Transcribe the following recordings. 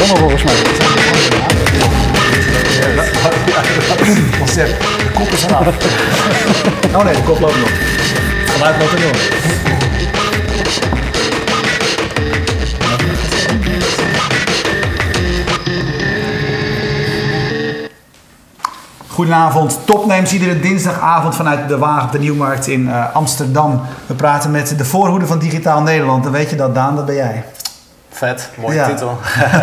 begonnen volgens mij. Concept. De kop is eraf. Oh nee, de kop loopt nog. Geluid loopt er nog. Goedenavond, topnames iedere dinsdagavond vanuit de Wagen op de Nieuwmarkt in uh, Amsterdam. We praten met de voorhoede van Digitaal Nederland. Dan weet je dat, Daan, dat ben jij. Vet, mooie Ja. titel.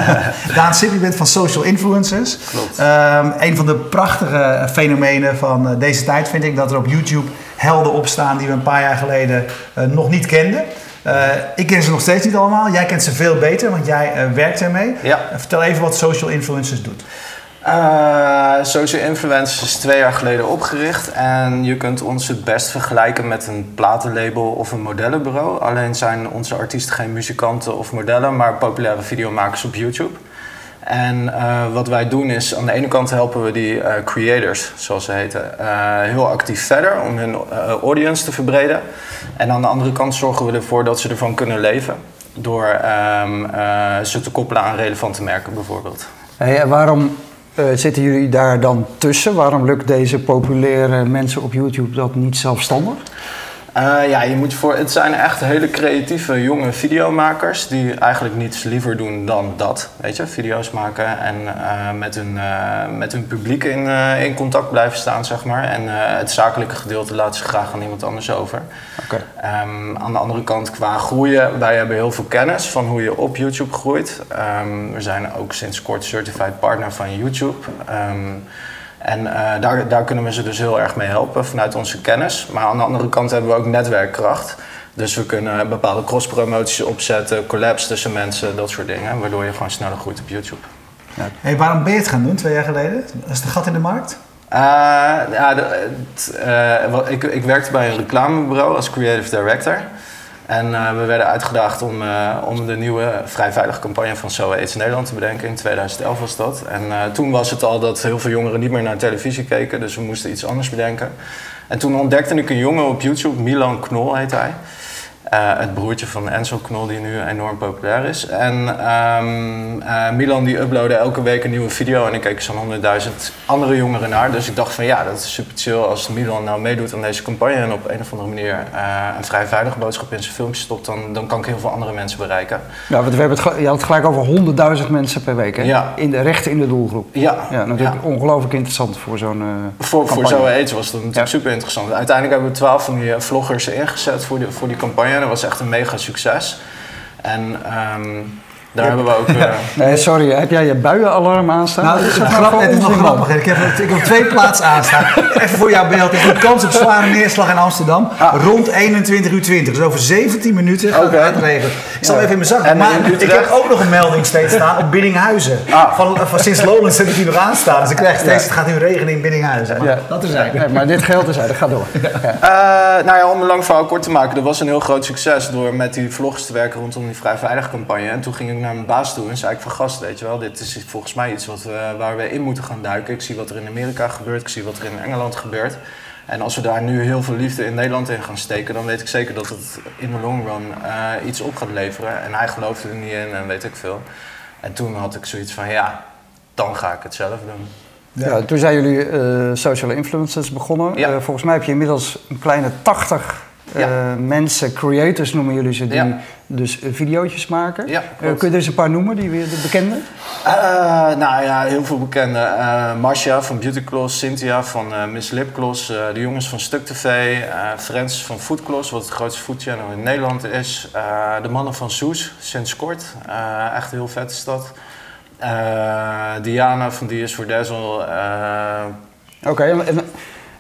Daan Sip, je bent van Social Influencers. Klopt. Ehm, een van de prachtige fenomenen van eh, deze tijd vind ik dat er op YouTube helden opstaan die we een paar jaar geleden eh, nog niet kenden. Eh, ik ken ze nog steeds niet allemaal. Jij kent ze veel beter, want jij werkt ermee. Ja. Vertel even wat Social Influencers doet. Eh, Social Influence is twee jaar geleden opgericht en je kunt ons het best vergelijken met een platenlabel of een modellenbureau. Alleen zijn onze artiesten geen muzikanten of modellen, maar populaire videomakers op YouTube. En eh, wat wij doen is, aan de ene kant helpen we die eh, creators, zoals ze heten, heel actief verder om hun audience te verbreden. En aan de andere kant zorgen we ervoor dat ze ervan kunnen leven. Door ehm, eh, ze te koppelen aan relevante merken bijvoorbeeld. Hey, waarom eh, zitten jullie daar dan tussen? Waarom lukt deze populaire mensen op YouTube dat niet zelfstandig? Eh, ja, je moet voor, het zijn echt hele creatieve jonge videomakers die eigenlijk niets liever doen dan dat. Weet je, video's maken en eh, met, hun, eh, met hun publiek in, in contact blijven staan, zeg maar. En het zakelijke gedeelte laten ze graag aan iemand anders over. Oké. Ehm, aan de andere kant, qua groeien, wij hebben heel veel kennis van hoe je op YouTube groeit. Ehm, we zijn ook sinds kort certified partner van YouTube. Ehm, en eh, daar, daar kunnen we ze dus heel erg mee helpen vanuit onze kennis. Maar aan de andere kant hebben we ook netwerkkracht. Dus we kunnen bepaalde cross-promoties opzetten, collabs tussen mensen, dat soort dingen. Waardoor je gewoon sneller groeit op YouTube. Hey, waarom ben je het gaan doen twee jaar geleden? Het een gat in de markt? Eh, ja, de- eh, ik, ik werkte bij een reclamebureau als creative director. En eh, we werden uitgedaagd om, eh, om de nieuwe vrij veilige campagne van So Aids Nederland te bedenken. In 2011 was dat. En eh, toen was het al dat heel veel jongeren niet meer naar televisie keken. Dus we moesten iets anders bedenken. En toen ontdekte ik een jongen op YouTube, Milan Knol heet hij. Eh, het broertje van Enzo Knol, die nu enorm populair is. En ehm, eh, Milan die uploadde elke week een nieuwe video en ik keek zo'n 100.000 andere jongeren naar. Dus ik dacht van ja, dat is super chill als Milan nou meedoet aan deze campagne en op een of andere manier eh, een vrij veilige boodschap in zijn filmpje stopt, dan, dan kan ik heel veel andere mensen bereiken. Ja, want we hebben het, je had het gelijk over 100.000 mensen per week, hè? Ja. In de rechten in de doelgroep. Ja, Ja, natuurlijk ongelooflijk interessant voor zo'n eh, Voor, voor campagne. Zo Aids was dat natuurlijk Ja. super interessant. Uiteindelijk hebben we twaalf van die vloggers ingezet voor die, voor die campagne. Dat was echt een mega succes. En ehm, daar hebben we ook... eh, Nee, sorry, heb jij je buienalarm aanstaan? Nou, is, Dat nog nou grappig, voor het is nog grappig. Ik heb, ik heb twee plaatsen aanstaan. Even voor jouw beeld. Er is een kans op zware neerslag in Amsterdam. Rond 21 uur 20. Dus over 17 minuten gaat het regelen. Ik zal even in mijn zak. En Maar ik heb ook nog een melding steeds staan op Biddinghuizen. Ah. Van, van sinds Lowlands heb ik die nog aanstaan. Dus ik krijg steeds, het gaat nu regenen in Biddinghuizen. Maar Ja. dat is eigenlijk. Nee, maar dit geldt dus uit, dat gaat door. Ja. Eh, nou ja, om een lang verhaal kort te maken, dat was een heel groot succes door met die vloggers te werken rondom die Vrij Veilig campagne. En toen ging ik naar mijn baas toe en zei ik van gast, weet je wel, dit is volgens mij iets wat we, waar we in moeten gaan duiken. Ik zie wat er in Amerika gebeurt, ik zie wat er in Engeland gebeurt. En als we daar nu heel veel liefde in Nederland in gaan steken, dan weet ik zeker dat het in de long run eh, iets op gaat leveren. En hij geloofde er niet in en weet ik veel. En toen had ik zoiets van ja, dan ga ik het zelf doen. Ja, toen zijn jullie eh, social influencers begonnen. Ja. Eh, volgens mij heb je inmiddels een kleine 80 eh, mensen, creators noemen jullie ze, die Ja. dus eh, videootjes maken. Ja, klopt. kun je er eens een paar noemen, die weer de bekende? Nou ja, heel veel bekende. Marcia van Beauty Gloss, Cynthia van Miss Lip Gloss, de jongens van Stuk TV, Frans van Food Gloss, wat het grootste foodchannel in Nederland is. De mannen van Soes, sinds kort. Echt heel vet is dat. Diana van Die is voor Dazzle. Oké, en-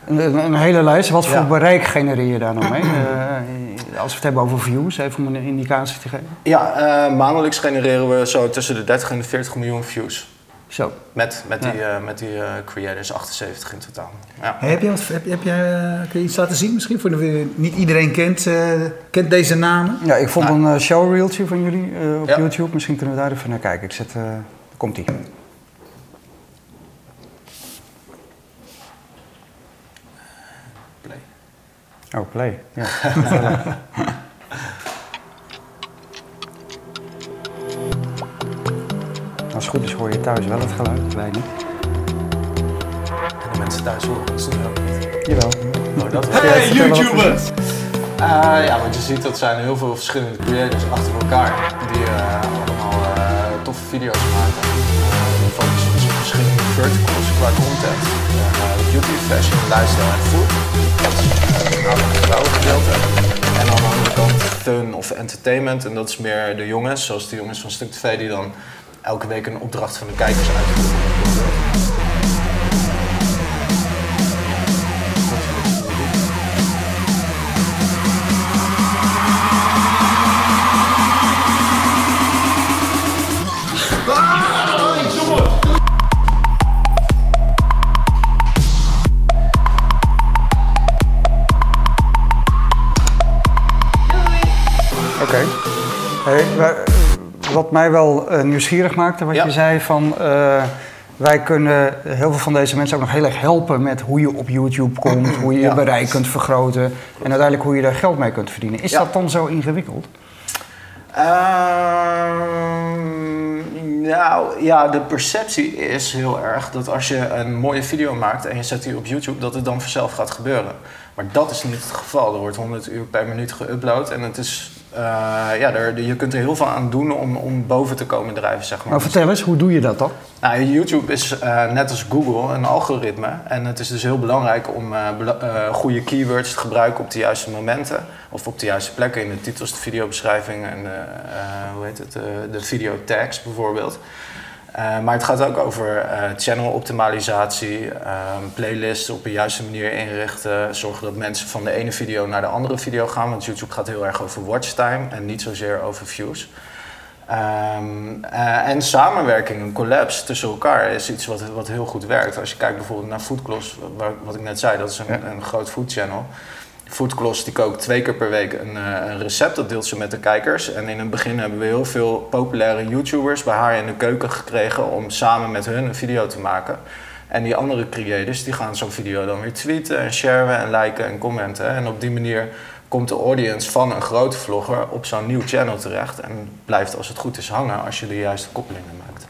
een, een hele lijst. Wat voor Ja. bereik genereer je daar nou mee? Eh, als we het hebben over views, even om een indicatie te geven. ja, eh, maandelijks genereren we zo tussen de 30 en de 40 miljoen views. Zo. Met, met Ja. die, eh, met die eh, creators, 78 in totaal. Ja. Hey, heb je, wat, heb, heb jij, eh, kun je iets laten zien misschien? Voor de, niet iedereen kent, eh, kent deze namen. Ja, ik vond Nou. een eh, showreeltje van jullie eh, op Ja. YouTube. Misschien kunnen we daar even naar kijken. Ik zet, eh, komt ie. Play. Oh, play. Ja. Als het goed is hoor je thuis wel het geluid, wij niet. En de mensen thuis horen ons nu ook niet. Jawel. Oh, dat wel. Hey, YouTubers! Eh, ja, want je ziet dat zijn heel veel verschillende creators achter elkaar die eh, allemaal eh, toffe video's maken. Uh, die focussen op verschillende verticals qua content. Beauty, fashion, lifestyle en food. Dat is het vrouwengedeelte. En aan de andere kant fun of entertainment. En dat is meer de jongens, zoals de jongens van Stuk TV, die dan elke week een opdracht van de kijkers uitvoeren. Mij wel eh, nieuwsgierig maakte, wat Ja. je zei van... eh, wij kunnen heel veel van deze mensen ook nog heel erg helpen met hoe je op YouTube komt, hoe je je Ja. bereik kunt vergroten en uiteindelijk hoe je daar geld mee kunt verdienen. Is Ja. dat dan zo ingewikkeld? Ehm, nou ja, de perceptie is heel erg dat als je een mooie video maakt en je zet die op YouTube, dat het dan vanzelf gaat gebeuren. Maar dat is niet het geval. Er wordt 100 uur per minuut geüpload en het is, ja, er, je kunt er heel veel aan doen om, om boven te komen drijven, zeg maar. Nou, vertel eens, hoe doe je dat dan? Nou, YouTube is eh, net als Google een algoritme. En het is dus heel belangrijk om eh, eh, goede keywords te gebruiken op de juiste momenten. Of op de juiste plekken in de titels, de videobeschrijving en de, eh, hoe heet het, eh, de video tags bijvoorbeeld. Eh, maar het gaat ook over eh, channel optimalisatie, ehm, playlists op de juiste manier inrichten. Zorgen dat mensen van de ene video naar de andere video gaan. Want YouTube gaat heel erg over watchtime en niet zozeer over views. Ehm, eh, en samenwerking, een collapse tussen elkaar is iets wat, wat heel goed werkt. Als je kijkt bijvoorbeeld naar Foodcloss, waar, wat ik net zei, dat is een, Ja. een groot food channel. Foodcloss die kookt twee keer per week een, eh, een recept, dat deelt ze met de kijkers. En in het begin hebben we heel veel populaire YouTubers bij haar in de keuken gekregen om samen met hun een video te maken. En die andere creators die gaan zo'n video dan weer tweeten en sharen en liken en commenten. En op die manier komt de audience van een grote vlogger op zo'n nieuw channel terecht. En blijft als het goed is hangen als je de juiste koppelingen maakt.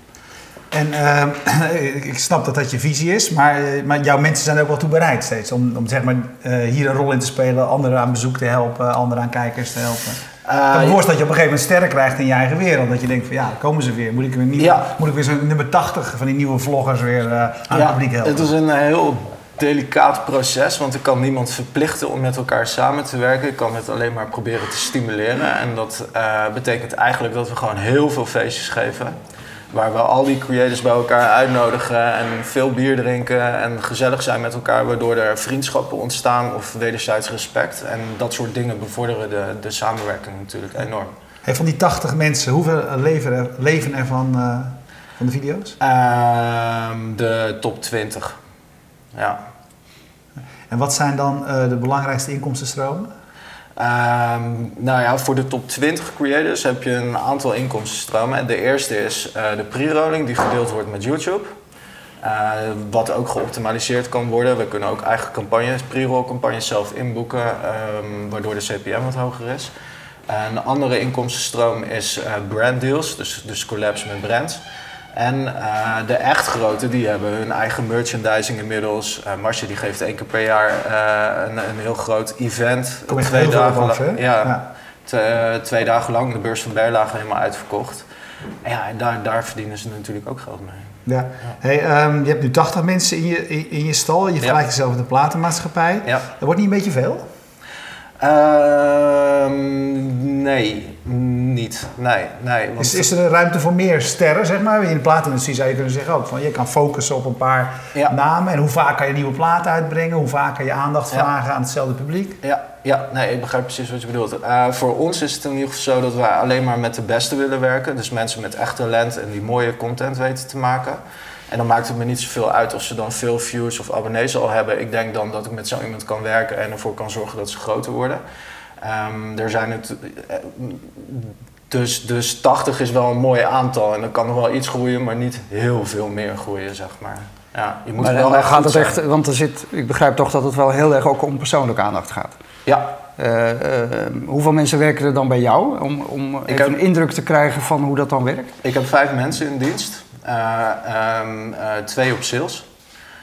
En eh, ik- ik snap dat dat je visie is, maar, eh, maar jouw mensen zijn er ook wel toe bereid steeds om, om zeg maar, eh, hier een rol in te spelen, anderen aan bezoek te helpen, anderen aan kijkers te helpen. ik Eh, voorstellen dat je op een gegeven moment sterren krijgt in je eigen wereld. Dat je denkt van ja, komen ze weer. Moet ik weer, nieuw, Ja. moet ik weer zo'n nummer 80 van die nieuwe vloggers weer aan ja, het publiek helpen? het is een heel delicaat proces, want ik kan niemand verplichten om met elkaar samen te werken. Ik kan het alleen maar proberen te stimuleren. En dat betekent eigenlijk dat we gewoon heel veel feestjes geven. Waar we al die creators bij elkaar uitnodigen en veel bier drinken en gezellig zijn met elkaar, waardoor er vriendschappen ontstaan of wederzijds respect. En dat soort dingen bevorderen de, de samenwerking natuurlijk enorm. Hey, van die 80 mensen, hoeveel leven er, leven er van, eh, van de video's? Ehm, de top 20. Ja. En wat zijn dan eh, de belangrijkste inkomstenstromen? Ehm, nou ja, voor de top 20 creators heb je een aantal inkomstenstromen. En de eerste is eh, de pre-rolling die gedeeld wordt met YouTube. Eh, wat ook geoptimaliseerd kan worden. We kunnen ook eigen campagnes, pre-roll campagnes zelf inboeken, ehm, waardoor de CPM wat hoger is. Een andere inkomstenstroom is eh brand deals, dus, dus collabs met brands. En eh, de echt grote, die hebben hun eigen merchandising inmiddels. Uh, Marcia die geeft één keer per jaar eh, een, een heel groot event. Kom echt twee dagen af, lang-? Ja, Ja. te- twee dagen lang de beurs van Berlage helemaal uitverkocht. En ja, en daar, daar verdienen ze natuurlijk ook geld mee. Ja. Hey, ehm, je hebt nu 80 mensen in je, in, in je stal. Je vergelijkt jezelf met de platenmaatschappij. Ja. Dat wordt niet een beetje veel? Ehm, nee, niet. Nee, nee. Want Is, is er ruimte voor meer sterren, zeg maar? In de platenindustrie zou je kunnen zeggen ook van je kan focussen op een paar Ja. namen. En hoe vaak kan je nieuwe platen uitbrengen? Hoe vaak kan je aandacht Ja. vragen aan hetzelfde publiek? Ja, ja, nee, ik begrijp precies wat je bedoelt. Eh, voor ons is het in ieder geval zo dat wij alleen maar met de beste willen werken. Dus mensen met echt talent en die mooie content weten te maken. En dan maakt het me niet zoveel uit of ze dan veel views of abonnees al hebben. Ik denk dan dat ik met zo iemand kan werken en ervoor kan zorgen dat ze groter worden. Ehm, er zijn het, eh, dus, dus 80 is wel een mooi aantal en dan kan nog wel iets groeien, maar niet heel veel meer groeien, zeg maar. Ja, je moet Maar wel echt gaat het zijn. echt, want er zit, ik begrijp toch dat het wel heel erg ook om persoonlijke aandacht gaat. Ja, Eh, eh, hoeveel mensen werken er dan bij jou om, om even heb- een indruk te krijgen van hoe dat dan werkt? Ik heb vijf mensen in dienst. Eh, ehm, eh, twee op sales.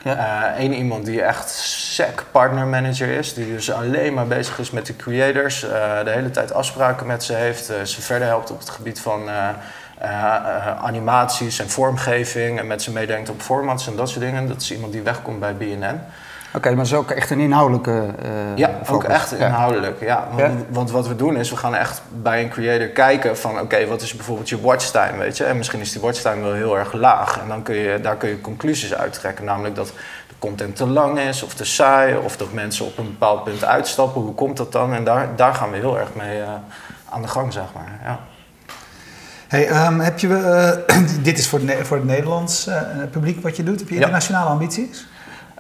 Ja. Eén iemand die echt sec partner manager is, die dus alleen maar bezig is met de creators, eh, de hele tijd afspraken met ze heeft, eh, ze verder helpt op het gebied van eh, eh, eh, animaties en vormgeving en met ze meedenkt op formats en dat soort dingen. Dat is iemand die wegkomt bij BNN. Oké, maar dat is ook echt een inhoudelijke eh Ja, ook echt Ja. inhoudelijk. Ja. Want, Ja. want wat we doen is, we gaan echt bij een creator kijken van... oké, wat is bijvoorbeeld je watchtime, weet je? En misschien is die watchtime wel heel erg laag. En dan kun je, daar kun je conclusies uit trekken. Namelijk dat de content te lang is of te saai... of dat mensen op een bepaald punt uitstappen. Hoe komt dat dan? En daar, daar gaan we heel erg mee eh, aan de gang, zeg maar. Ja. Hey, ehm, heb je, eh, dit is voor het, Ne- voor het Nederlands eh, publiek wat je doet. Heb je Ja. internationale ambities?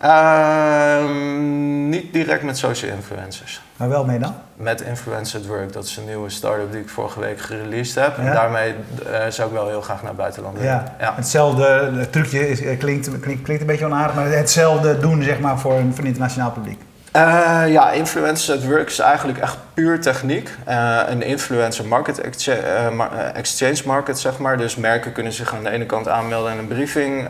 Ehm, niet direct met social influencers. Maar wel mee dan? Met Influencer at Work, dat is een nieuwe start-up die ik vorige week gereleased heb. En daarmee eh, zou ik wel heel graag naar het buitenland willen. Ja. Ja. Hetzelfde het trucje is, eh, klinkt, klinkt, klinkt een beetje onaardig, maar hetzelfde doen zeg maar, voor, een, voor een internationaal publiek. Eh, ja, Influencer at Work is eigenlijk echt puur techniek. Eh, een influencer market exchange, eh, exchange market, zeg maar. Dus merken kunnen zich aan de ene kant aanmelden en een briefing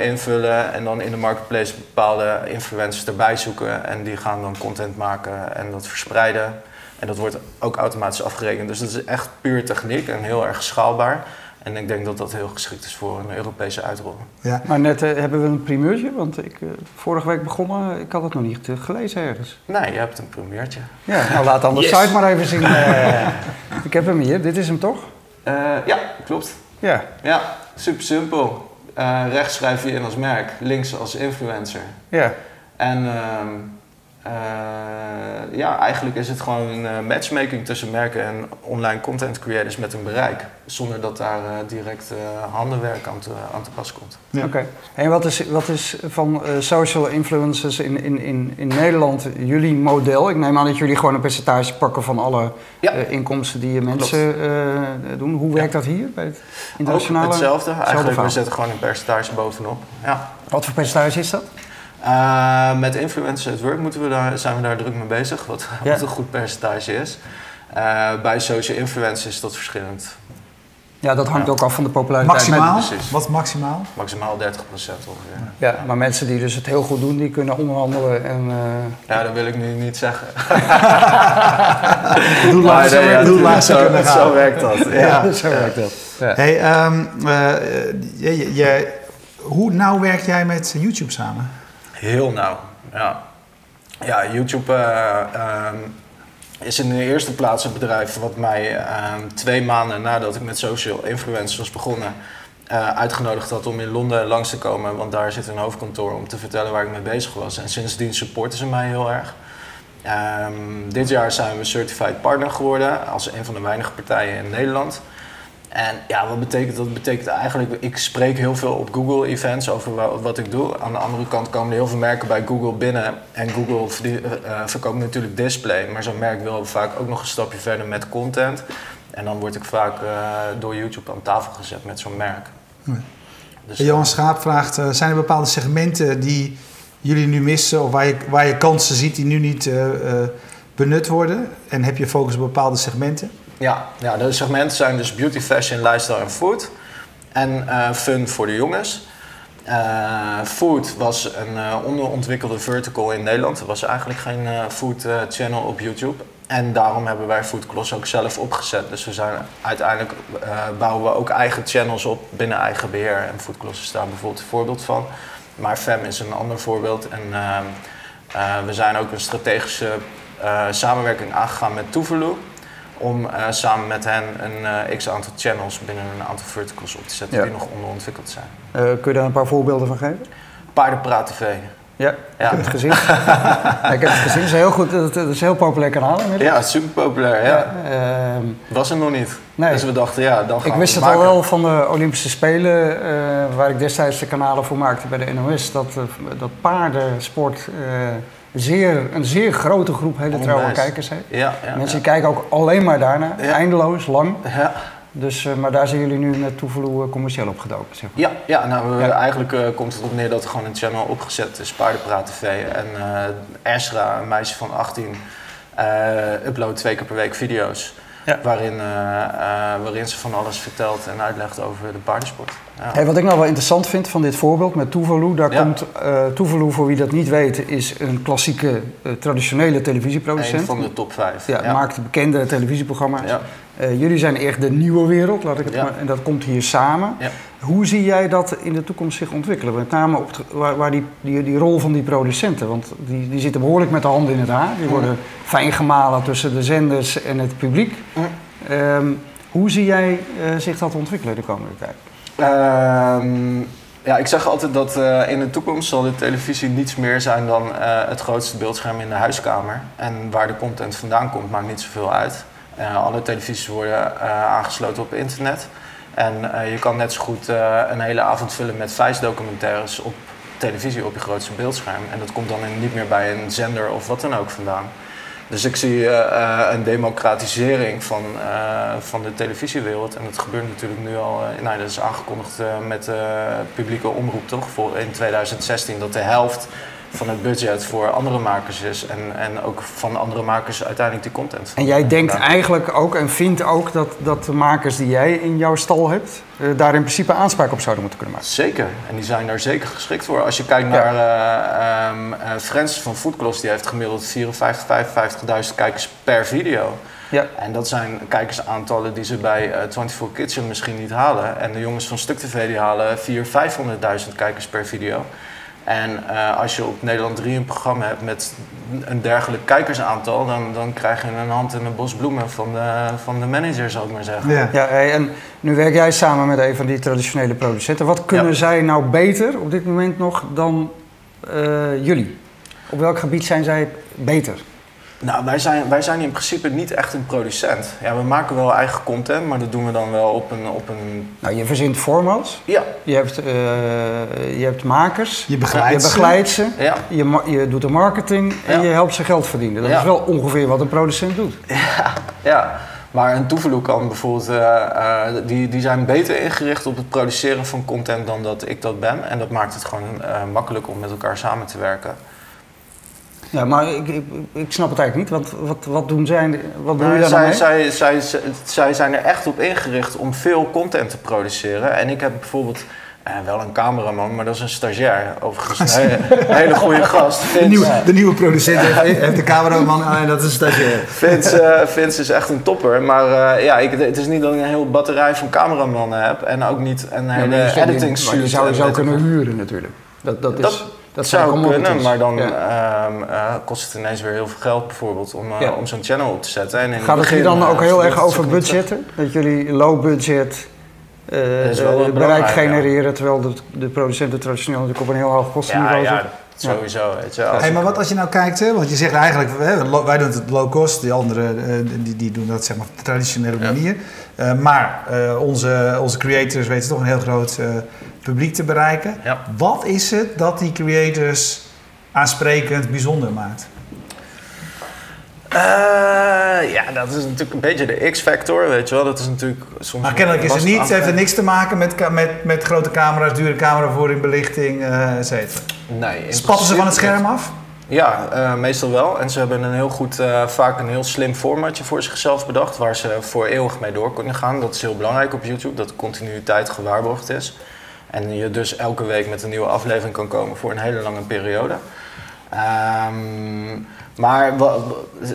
invullen. En dan in de marketplace bepaalde influencers erbij zoeken. En die gaan dan content maken en dat verspreiden. En dat wordt ook automatisch afgerekend. Dus dat is echt puur techniek en heel erg schaalbaar. En ik denk dat dat heel geschikt is voor een Europese uitrolling. Ja. Maar net eh, hebben we een primeurtje, want ik, eh, vorige week begonnen, ik had het nog niet eh, gelezen ergens. Nee, je hebt een primeurtje. Ja, nou laat dan de Yes. site maar even zien. eh. ik heb hem hier, dit is hem toch? Eh, ja, klopt. Ja. Ja, super simpel. Eh, rechts schrijf je in als merk, links als influencer. Ja, En ehm, eh, ja, eigenlijk is het gewoon een eh, matchmaking tussen merken en online content creators met een bereik. Zonder dat daar eh, direct eh, handenwerk aan te, aan te pas komt. Ja. oké. En wat is, wat is van eh, social influencers in, in, in, in Nederland jullie model? Ik neem aan dat jullie gewoon een percentage pakken van alle Ja. eh, inkomsten die je mensen eh, doen. Hoe werkt dat hier bij het Ook internationale? hetzelfde. Eigenlijk, we zetten gewoon een percentage bovenop. Ja. Wat voor percentage is dat? Eh, met influencer at work moeten we daar, zijn we daar druk mee bezig, wat, Ja. wat een goed percentage is. Eh, bij social influencers is dat verschillend. Ja, dat hangt Ja. ook af van de populariteit. Maximaal? precies. Wat maximaal? Maximaal 30% ongeveer. Ja, maar mensen die dus het heel goed doen, die kunnen onderhandelen en... eh, Ja, dat wil ik nu niet zeggen. Doe Maar laatste, nee, ja, doe zo- werkt dat. Ja. ja, zo werkt dat. Ja. Hey, ehm, eh, je- je- hoe nauw werk jij met YouTube samen? Heel nauw. Ja, ja YouTube eh, ehm, is in de eerste plaats een bedrijf wat mij ehm, twee maanden nadat ik met social influencers was begonnen. eh, uitgenodigd had om in Londen langs te komen, want daar zit een hoofdkantoor om te vertellen waar ik mee bezig was. En sindsdien supporten ze mij heel erg. Ehm, dit jaar zijn we certified partner geworden als een van de weinige partijen in Nederland. En ja, wat betekent dat? Dat betekent eigenlijk, ik spreek heel veel op Google events over wa- wat ik doe. Aan de andere kant komen er heel veel merken bij Google binnen. En Google eh, eh, verkoopt natuurlijk display. Maar zo'n merk wil vaak ook nog een stapje verder met content. En dan word ik vaak eh, door YouTube aan tafel gezet met zo'n merk. Ja. Dus, Johan Schaap vraagt, zijn er bepaalde segmenten die jullie nu missen... of waar je, waar je kansen ziet die nu niet benut worden? En heb je focus op bepaalde segmenten? Ja, ja, de segmenten zijn dus beauty, fashion, lifestyle en food. En eh, fun voor de jongens. Eh, food was een eh, onderontwikkelde vertical in Nederland. Er was eigenlijk geen food channel op YouTube. En daarom hebben wij Food ook zelf opgezet. Dus we zijn uiteindelijk bouwen we ook eigen channels op binnen eigen beheer. En Food is daar bijvoorbeeld een voorbeeld van. Maar Fem is een ander voorbeeld. En ehm, eh, we zijn ook een strategische samenwerking aangegaan met Tuvalu om eh, samen met hen een eh, x aantal channels binnen een aantal verticals op te zetten Ja. die nog onderontwikkeld zijn. Eh, kun je daar een paar voorbeelden van geven? Paardenpraat TV. Ja, ik Ja. heb het gezien. Ik heb het gezien. Het is heel goed, het is een heel populair kanaal inmiddels. Ja, super populair. Ja. Ehm, Was er nog niet. Nee. Dus we dachten, ja, dan gaan ik we wist het al wel van de Olympische Spelen, waar ik destijds de kanalen voor maakte bij de NOS, dat, dat paardensport zeer, een zeer grote groep hele trouwe Onwijs. kijkers heeft. Ja, ja, Mensen ja. kijken ook alleen maar daarna, eindeloos, lang. Ja, Dus, eh, maar daar zijn jullie nu met Toevoelu commercieel opgedoken, zeg maar. ja, ja, nou, we- Ja. eigenlijk eh, komt het erop neer dat er gewoon een channel opgezet is, Paardenpraat TV. En eh Esra, een meisje van 18, eh uploadt twee keer per week video's. Ja. Waarin, eh, eh, waarin ze van alles vertelt en uitlegt over de paardensport. Ja. Hey, wat ik nou wel interessant vind van dit voorbeeld met Tuvalu, daar Ja. komt eh Tuvalu, voor wie dat niet weet, is een klassieke traditionele televisieproducent. Een van de top 5. Ja, maakt bekende televisieprogramma's. Jullie zijn echt de nieuwe wereld, laat ik het maar, en dat komt hier samen. Hoe zie jij dat in de toekomst zich ontwikkelen? Met name op waar, waar die, die, die rol van die producenten, want die, die zitten behoorlijk met de handen in het haar. Die worden fijn gemalen tussen de zenders en het publiek. Ehm, hoe zie jij eh, zich dat ontwikkelen de komende tijd? Ehm, ja, ik zeg altijd dat eh, in de toekomst zal de televisie niets meer zijn dan eh, het grootste beeldscherm in de huiskamer. En waar de content vandaan komt, maakt niet zoveel uit. Alle televisies worden aangesloten op internet. En eh, je kan net zo goed eh, een hele avond vullen met documentaires op televisie op je grootste beeldscherm. En dat komt dan niet meer bij een zender of wat dan ook vandaan. Dus ik zie eh, een democratisering van, van de televisiewereld. En dat gebeurt natuurlijk nu al. eh, nou, dat is aangekondigd met publieke omroep, toch? Voor in 2016 dat de helft van het budget voor andere makers is. En, en ook van andere makers uiteindelijk die content. En jij denkt eigenlijk ook en vindt ook dat, dat de makers die jij in jouw stal hebt, eh, daar in principe aanspraak op zouden moeten kunnen maken. Zeker, en die zijn daar zeker geschikt voor. Als je kijkt naar eh ehm, eh, Frans van Foodcloss, die heeft gemiddeld 54, 55.000 kijkers per video. Ja. En dat zijn kijkersaantallen die ze bij eh 24 Kitchen misschien niet halen. En de jongens van Stuk TV die halen 400.000, 500.000 kijkers per video. En eh, als je op Nederland 3 een programma hebt met een dergelijk kijkersaantal, dan, dan krijg je een hand en een bos bloemen van de, van de manager, zou ik maar zeggen. Ja. Ja, hey, en nu werk jij samen met een van die traditionele producenten. Wat kunnen Ja. zij nou beter op dit moment nog dan eh, jullie? Op welk gebied zijn zij beter? Nou, wij zijn, wij zijn in principe niet echt een producent. Ja, we maken wel eigen content, maar dat doen we dan wel op een... Op een Nou, je verzint formats, ja, je hebt, eh, je hebt makers, Je begeleidt je ze. begeleidt ze, ja, je, ma- je doet de marketing en Ja. je helpt ze geld verdienen. Dat Ja. is wel ongeveer wat een producent doet. ja. Maar een toevoer kan bijvoorbeeld... eh, eh, die, die zijn beter ingericht op het produceren van content dan dat ik dat ben. En dat maakt het gewoon eh, makkelijk om met elkaar samen te werken. Ja, maar ik, ik, ik snap het eigenlijk niet. Wat, wat, wat doen zij? Wat je Nou, daar nou zij, zij, zij, zij zijn er echt op ingericht om veel content te produceren. En ik heb bijvoorbeeld eh, wel een cameraman, maar dat is een stagiair. Overigens een hele, hele goede gast. De nieuwe, de nieuwe producent heeft, de cameraman en dat is een stagiair. Vince, eh, Vince is echt een topper. Maar eh, ja, ik, het is niet dat ik een heel batterij van cameramannen heb. En ook niet een Ja, hele je- editing maar suite. je zou je zou kunnen huren natuurlijk. Dat, dat, is, Dat dat zou kunnen, maar dan Ja. ehm, eh, kost het ineens weer heel veel geld bijvoorbeeld om, eh, Ja. om zo'n channel op te zetten. En in Gaat het hier dan eh, ook heel vloog erg over budgetten? Dat jullie low budget eh, eh, bereik genereren, terwijl de, de producenten traditioneel natuurlijk op een heel hoog kostenniveau zitten? Sowieso. Weet je, als Hey, maar wat als je nou kijkt, hè, want je zegt eigenlijk, hè, wij doen het low cost, die anderen eh, die, die doen dat zeg maar op de traditionele Ja. manier. Eh, maar eh, onze, onze creators weten toch een heel groot eh, publiek te bereiken. Ja. Wat is het dat die creators aansprekend bijzonder maakt? Eh, ja, dat is natuurlijk een beetje de X-factor, weet je wel. Dat is natuurlijk soms... Maar kennelijk is het niet, af- heeft het niks te maken met, met, met grote camera's, dure cameravoering, belichting, eh et cetera. Nee. Spatten ze van het scherm af? Ja, eh, meestal wel. En ze hebben een heel goed, eh, vaak een heel slim formatje voor zichzelf bedacht, waar ze voor eeuwig mee door kunnen gaan. Dat is heel belangrijk op YouTube, dat de continuïteit gewaarborgd is. En je dus elke week met een nieuwe aflevering kan komen voor een hele lange periode. Ehm, maar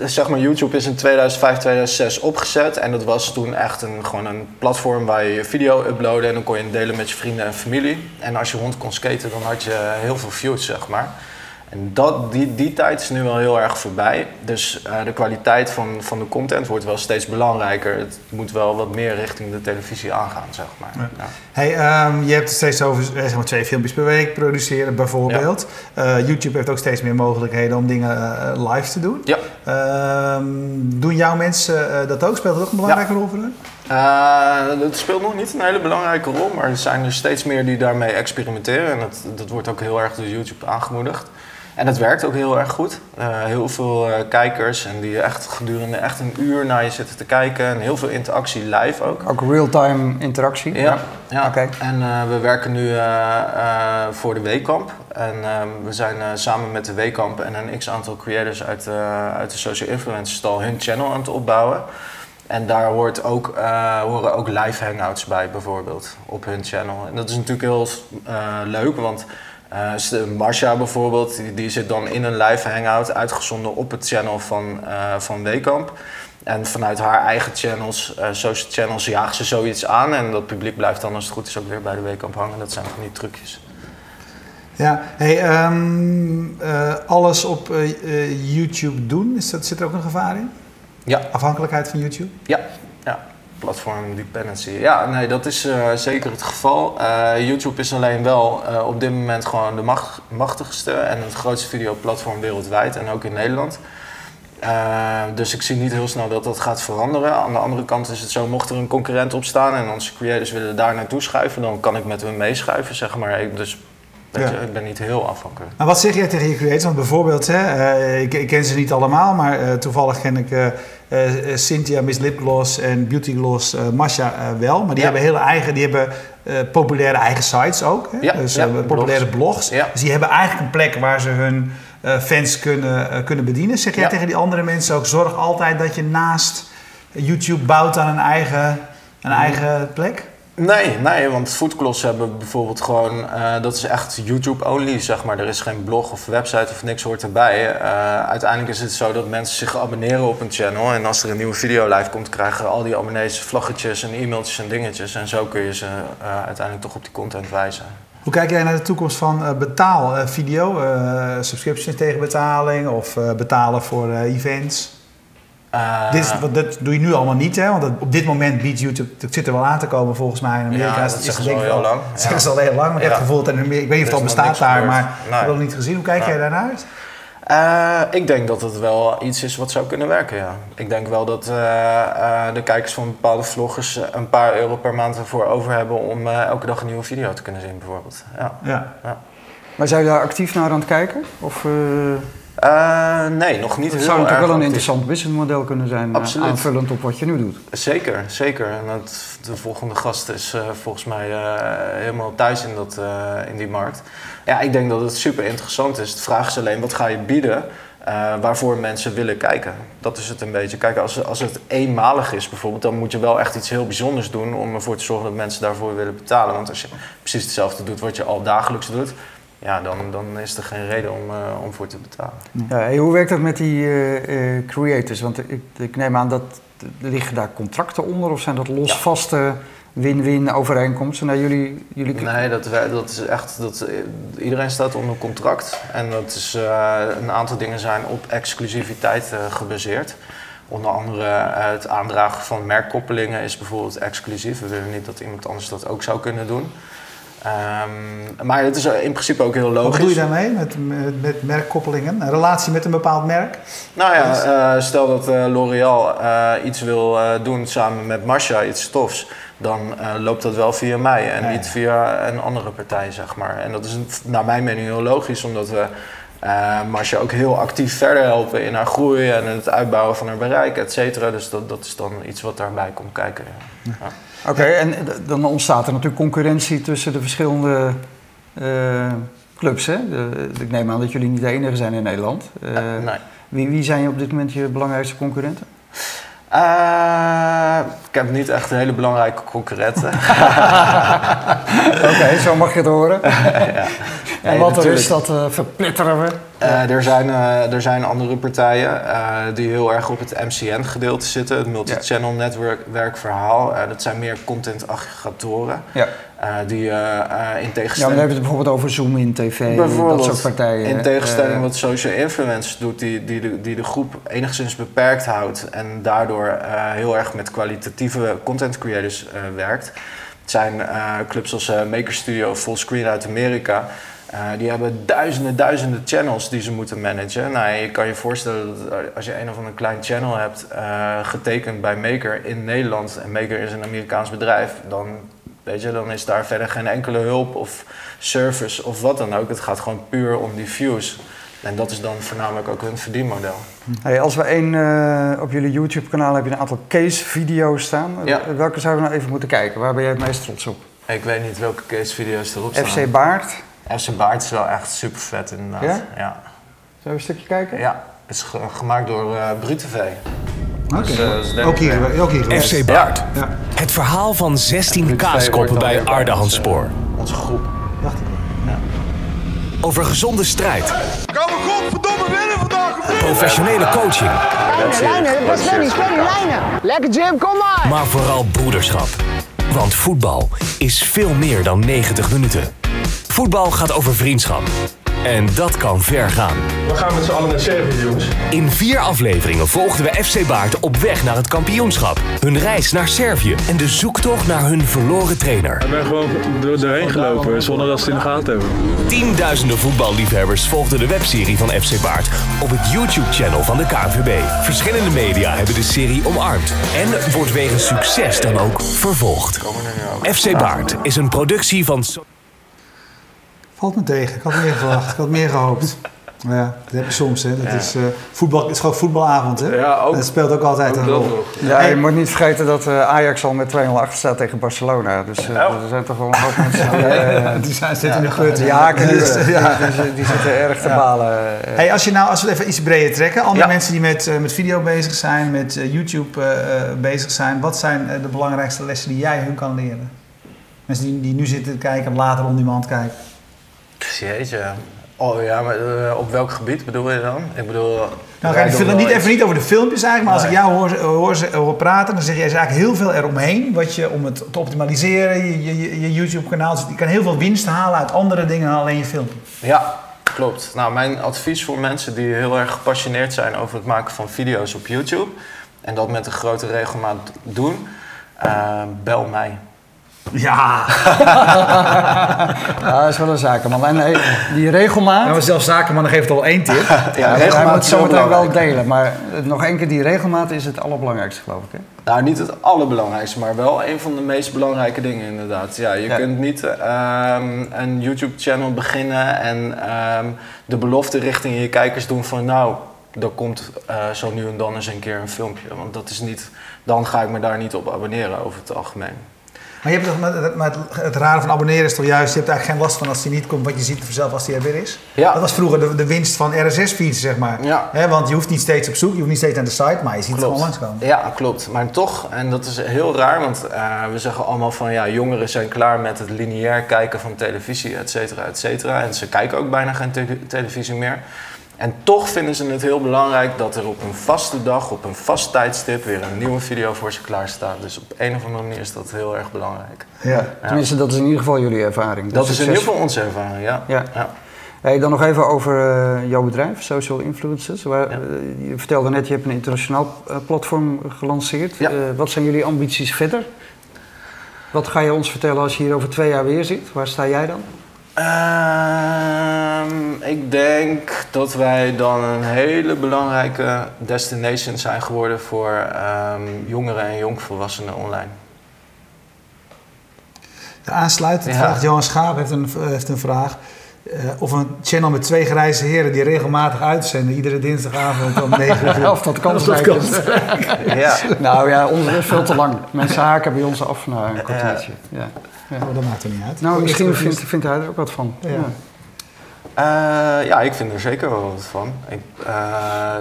zeg maar, YouTube is in 2005, 2006 opgezet. En dat was toen echt een, gewoon een platform waar je video uploadde. En dan kon je delen met je vrienden en familie. En als je rond kon skaten, dan had je heel veel views, zeg maar. En dat, die, die tijd is nu wel heel erg voorbij. Dus eh, de kwaliteit van, van de content wordt wel steeds belangrijker. Het moet wel wat meer richting de televisie aangaan, zeg maar. Ja. Ja. Hey, ehm, je hebt het steeds over eh, zeg maar, twee filmpjes per week produceren, bijvoorbeeld. Eh, YouTube heeft ook steeds meer mogelijkheden om dingen live te doen. Ja. Ehm, doen jouw mensen dat ook? Speelt dat ook een belangrijke rol voor hun? Uh, dat speelt nog niet een hele belangrijke rol, maar er zijn er steeds meer die daarmee experimenteren. En dat, dat wordt ook heel erg door YouTube aangemoedigd. En dat werkt ook heel erg goed. Uh, heel veel uh, kijkers en die echt gedurende echt een uur naar je zitten te kijken. En heel veel interactie live ook. Ook real-time interactie? Ja, ja. Oké. en uh, we werken nu voor de Weekamp. En we zijn samen met de Weekamp en een x-aantal creators uit, uit de social influencer stal hun channel aan het opbouwen. En daar hoort ook, eh, horen ook live hangouts bij bijvoorbeeld op hun channel. En dat is natuurlijk heel eh, leuk, want s- Marcia bijvoorbeeld, die, zit dan in een live hangout uitgezonden op het channel van, eh van Weekamp. En vanuit haar eigen channels, eh, social channels, jaagt ze zoiets aan. En dat publiek blijft dan als het goed is ook weer bij de Weekamp hangen. Dat zijn van die trucjes. Ja, hey, ehm, eh, alles op YouTube doen, is dat, zit er ook een gevaar in? Ja. Afhankelijkheid van YouTube? Ja, ja. Platform dependency. Ja, nee, dat is eh, zeker het geval. Eh, YouTube is alleen wel eh, op dit moment gewoon de macht- machtigste en het grootste videoplatform wereldwijd en ook in Nederland. Dus ik zie niet heel snel dat dat gaat veranderen. Aan de andere kant is het zo, mocht er een concurrent opstaan en onze creators willen daar naartoe schuiven, dan kan ik met hun meeschuiven, zeg maar. Dus weet Ja. je, ik ben niet heel afhankelijk. Maar wat zeg jij tegen je creators? Want bijvoorbeeld, hè, eh, ik, ik ken ze niet allemaal, maar eh, toevallig ken ik eh, Cynthia, Miss Lipgloss en Beauty Gloss, Masha wel. Maar die Ja. hebben hele eigen, die hebben populaire eigen sites ook. Hè? Ja, dus populaire blogs. blogs. Dus die hebben eigenlijk een plek waar ze hun fans kunnen, kunnen bedienen. Zeg jij tegen die andere mensen ook, zorg altijd dat je naast YouTube bouwt aan een eigen, een eigen plek? Nee, nee, want Foodcloths hebben bijvoorbeeld gewoon, eh, dat is echt YouTube-only, zeg maar. Er is geen blog of website of niks hoort erbij. Eh, uiteindelijk is het zo dat mensen zich abonneren op een channel en als er een nieuwe video live komt, krijgen al die abonnees vlaggetjes en e-mailtjes en dingetjes. En zo kun je ze eh, uiteindelijk toch op die content wijzen. Hoe kijk jij naar de toekomst van betaal video? eh, subscriptions tegen betaling of betalen voor events? Eh, Dit is, dat doe je nu allemaal niet, hè? Want dat- op dit moment biedt YouTube, dat zit er wel aan te komen volgens mij in Amerika. Ja, is- dat is zeggen denk ze ik al heel lang. Dat Ja. zeggen ze al heel lang, maar ik heb het gevoel dat in Amerika, ik weet niet of het nog bestaat daar, maar ik Nee. heb het nog niet gezien. Hoe kijk Nee. jij daarnaar? Eh, ik denk dat het wel iets is wat zou kunnen werken, ja. Ik denk wel dat eh, eh, de kijkers van bepaalde vloggers een paar euro per maand ervoor over hebben om eh, elke dag een nieuwe video te kunnen zien, bijvoorbeeld. Ja. Ja. Maar zijn jullie daar actief naar aan het kijken? Of uh, Eh, nee, nog niet het zou natuurlijk wel een interessant businessmodel kunnen zijn, eh, Absoluut. aanvullend op wat je nu doet. Zeker, zeker. En de volgende gast is eh, volgens mij helemaal thuis in, dat, in die markt. Ja, ik denk dat het super interessant is. De vraag is alleen, wat ga je bieden waarvoor mensen willen kijken? Dat is het een beetje. Kijk, als, als het eenmalig is bijvoorbeeld, dan moet je wel echt iets heel bijzonders doen om ervoor te zorgen dat mensen daarvoor willen betalen. Want als je precies hetzelfde doet wat je al dagelijks doet, ja, dan, dan is er geen reden om, eh, om voor te betalen. Ja, hey, hoe werkt dat met die eh, eh, creators? Want ik, ik neem aan dat liggen daar contracten onder of zijn dat losvaste win-win overeenkomsten? Nou, jullie, jullie Nee, dat, wij- dat is echt. Dat, iedereen staat onder contract. En dat is, eh, een aantal dingen zijn op exclusiviteit eh, gebaseerd. Onder andere het aandragen van merkkoppelingen is bijvoorbeeld exclusief. We willen niet dat iemand anders dat ook zou kunnen doen. Ehm, maar het is in principe ook heel Wat logisch. doe je daarmee met, met, met merkkoppelingen? Een relatie met een bepaald merk? Nou ja, eh, stel dat eh, L'Oréal eh, iets wil doen samen met Marcia, iets tofs, dan loopt dat wel via mij en Ja, ja. niet via een andere partij, zeg maar. En dat is naar mijn mening heel logisch, omdat we Marcia ook heel actief verder helpen in haar groei en het uitbouwen van haar bereik, et cetera. Dus dat, dat is dan iets wat daarbij komt kijken. Ja. Oké, en dan ontstaat er natuurlijk concurrentie tussen de verschillende eh, clubs. Hè? De- ik neem aan dat jullie niet de enige zijn in Nederland. Eh, Nee. wie, wie zijn op dit moment je belangrijkste concurrenten? Eh, ik heb niet echt hele belangrijke concurrenten. Oké, zo mag je het horen. ja. En Nee, wat er is, dat eh, verpletteren we. Eh, er, zijn, eh, er zijn andere partijen die heel erg op het MCN-gedeelte zitten, het multi-channel network werkverhaal. Eh, dat zijn meer content-aggregatoren. Ja. die in ja, maar dan tegenstelling, hebben we het bijvoorbeeld over Zoom in TV, dat soort partijen. in tegenstelling wat social influence doet, die, die, de, die de groep enigszins beperkt houdt en daardoor heel erg met kwalitatieve content creators werkt. Het zijn clubs als Maker Studio, Fullscreen uit Amerika. Eh, die hebben duizenden, duizenden channels die ze moeten managen. Nou, je kan je voorstellen dat als je een of ander klein channel hebt eh, getekend bij Maker in Nederland, en Maker is een Amerikaans bedrijf, dan, weet je, dan is daar verder geen enkele hulp of service of wat dan ook. Het gaat gewoon puur om die views. En dat is dan voornamelijk ook hun verdienmodel. Hey, als we één eh, op jullie YouTube-kanaal heb je een aantal case-video's staan. Ja. Welke zouden we nou even moeten kijken? Waar ben jij het meest trots op? Ik weet niet welke case-video's erop staan. FC Baard. FC Baard is wel echt super vet inderdaad. Ja? Ja, Zullen we een stukje kijken? ja. Het is ge- gemaakt door eh Bru TV. Oké. Dus, eh, dat is denk ook, hier, eh, ook hier. FC Baart. Ja. Het verhaal van 16 Ruud Vee kaaskoppen bij weer bij Arde ons, Handspoor. eh, Onze groep. Dacht ik. Over gezonde strijd, Kan we godverdomme winnen vandaag of niet? professionele coaching, Lijnen, dat was Svenny, lijnen. Lekker Jim, kom maar. maar vooral broederschap. Want voetbal is veel meer dan 90 minuten. Voetbal gaat over vriendschap. En dat kan ver gaan. We gaan met z'n allen naar Servië, jongens. In vier afleveringen volgden we FC Baart op weg naar het kampioenschap. Hun reis naar Servië en de zoektocht naar hun verloren trainer. Ik ben gewoon door, doorheen gelopen zonder dat ze het in de gaten hebben. Tienduizenden voetballiefhebbers volgden de webserie van FC Baart op het YouTube-channel van de KNVB. Verschillende media hebben de serie omarmd en wordt wegens succes dan ook vervolgd. FC Baart is een productie van... Valt me tegen. Ik had meer verwacht. Ik had meer gehoopt. Ja, dat heb je soms. Hè. Dat is, eh, voetbal, het is gewoon voetbalavond. Hè. Ja, ook- dat speelt ook altijd ook een rol. Ja, Hey. je moet niet vergeten dat eh, Ajax al met 2-0 achter staat tegen Barcelona. Dus eh, er zijn toch wel een hoop mensen die, eh, Die zijn, zitten in de gut. die ja. die, die- die zitten erg te balen. Hey, als, je nou, als we even iets breder trekken, andere Ja. mensen die met, eh, met video bezig zijn, met YouTube eh, eh, bezig zijn, wat zijn de belangrijkste lessen die jij hun kan leren? Mensen die, die nu zitten te kijken en later on demand kijken. Jeetje. Oh ja, maar eh, op welk gebied bedoel je dan? Ik bedoel... Nou, ga wel niet, even niet over de filmpjes eigenlijk, maar als ik jou hoor, hoor praten, dan zeg jij eigenlijk heel veel eromheen. Wat je, om het te optimaliseren, je, je, je YouTube-kanaal. Dus je kan heel veel winst halen uit andere dingen dan alleen je filmpje. Ja, klopt. Nou, mijn advies voor mensen die heel erg gepassioneerd zijn over het maken van video's op YouTube en dat met een grote regelmaat doen, eh, bel mij. Ja, Ja, dat is wel een zakenman. En hey, die regelmaat. nou, zelfs Zakenman nog heeft al één tip. Ja, regelmaat moet zo meteen wel delen. Maar eh, nog één keer, die regelmaat is het allerbelangrijkste, geloof ik. Hè? Nou, niet het allerbelangrijkste, maar wel een van de meest belangrijke dingen inderdaad. Ja, je Ja. kunt niet ehm, een YouTube-channel beginnen en ehm, de belofte richting je kijkers doen van nou, er komt eh, zo nu en dan eens een keer een filmpje. Want dat is niet, dan ga ik me daar niet op abonneren over het algemeen. Maar je hebt toch, met, met het, het rare van abonneren is toch juist, je hebt eigenlijk geen last van als die niet komt, want je ziet vanzelf als die er weer is. Ja. Dat was vroeger de, de winst van RSS-feeds, zeg maar. Ja. Want je hoeft niet steeds op zoek, je hoeft niet steeds naar de site, maar je ziet het gewoon langskomen. Ja, klopt. Maar toch, en dat is heel raar, want eh, we zeggen allemaal van ja, jongeren zijn klaar met het lineair kijken van televisie, et cetera, et cetera. En ze kijken ook bijna geen te- televisie meer. En toch vinden ze het heel belangrijk dat er op een vaste dag, op een vast tijdstip, weer een nieuwe video voor ze klaar staat. Dus op een of andere manier is dat heel erg belangrijk. Ja. Tenminste, dat is in ieder geval jullie ervaring. Dat is in ieder geval onze ervaring, ja. Ja. Hey, dan nog even over eh, jouw bedrijf, Social Influencers. Waar, Ja. eh, je vertelde net, je hebt een internationaal eh, platform gelanceerd. Ja. Eh, wat zijn jullie ambities verder? Wat ga je ons vertellen als je hier over twee jaar weer zit? Waar sta jij dan? Ehm, ik denk dat wij dan een hele belangrijke destination zijn geworden voor ehm, jongeren en jongvolwassenen online. Aansluitend Ja. vraagt Johan Schaap heeft een, heeft een vraag. eh, of een channel met twee grijze heren die regelmatig uitzenden, iedere dinsdagavond om 9 uur. Of dat kansrijk is. Ja. nou ja, onze is veel te lang. Mensen haken bij ons af na een kwartiertje. Ja. Oh, dat maakt er niet uit. Nou, misschien vindt, vindt hij er ook wat van. Ja. Ja. Eh, ja, ik vind er zeker wel wat van. Ik eh,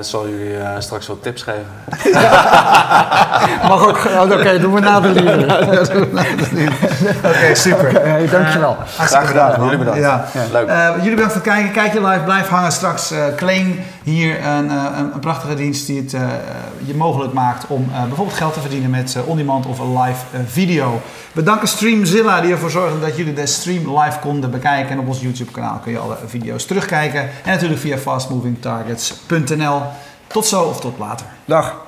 zal jullie eh, straks wat tips geven. Mag ook. oh, Oké, doen we na de liefde. Oké, super. Hey, dankjewel. Hartstikke gedaan. bedankt, man. Jullie bedankt. Ja. Leuk. Eh, jullie bedankt voor het kijken. Kijk je live, blijf hangen. Straks eh Kleen hier een, eh, een, een prachtige dienst die het eh, je mogelijk maakt om eh, bijvoorbeeld geld te verdienen met eh, on-demand of een live video. We danken Streamzilla die ervoor zorgde dat jullie de stream live konden bekijken. En op ons YouTube kanaal kun je alle video's terugkijken. En natuurlijk via fastmovingtargets.nl. Tot zo of tot later. Dag.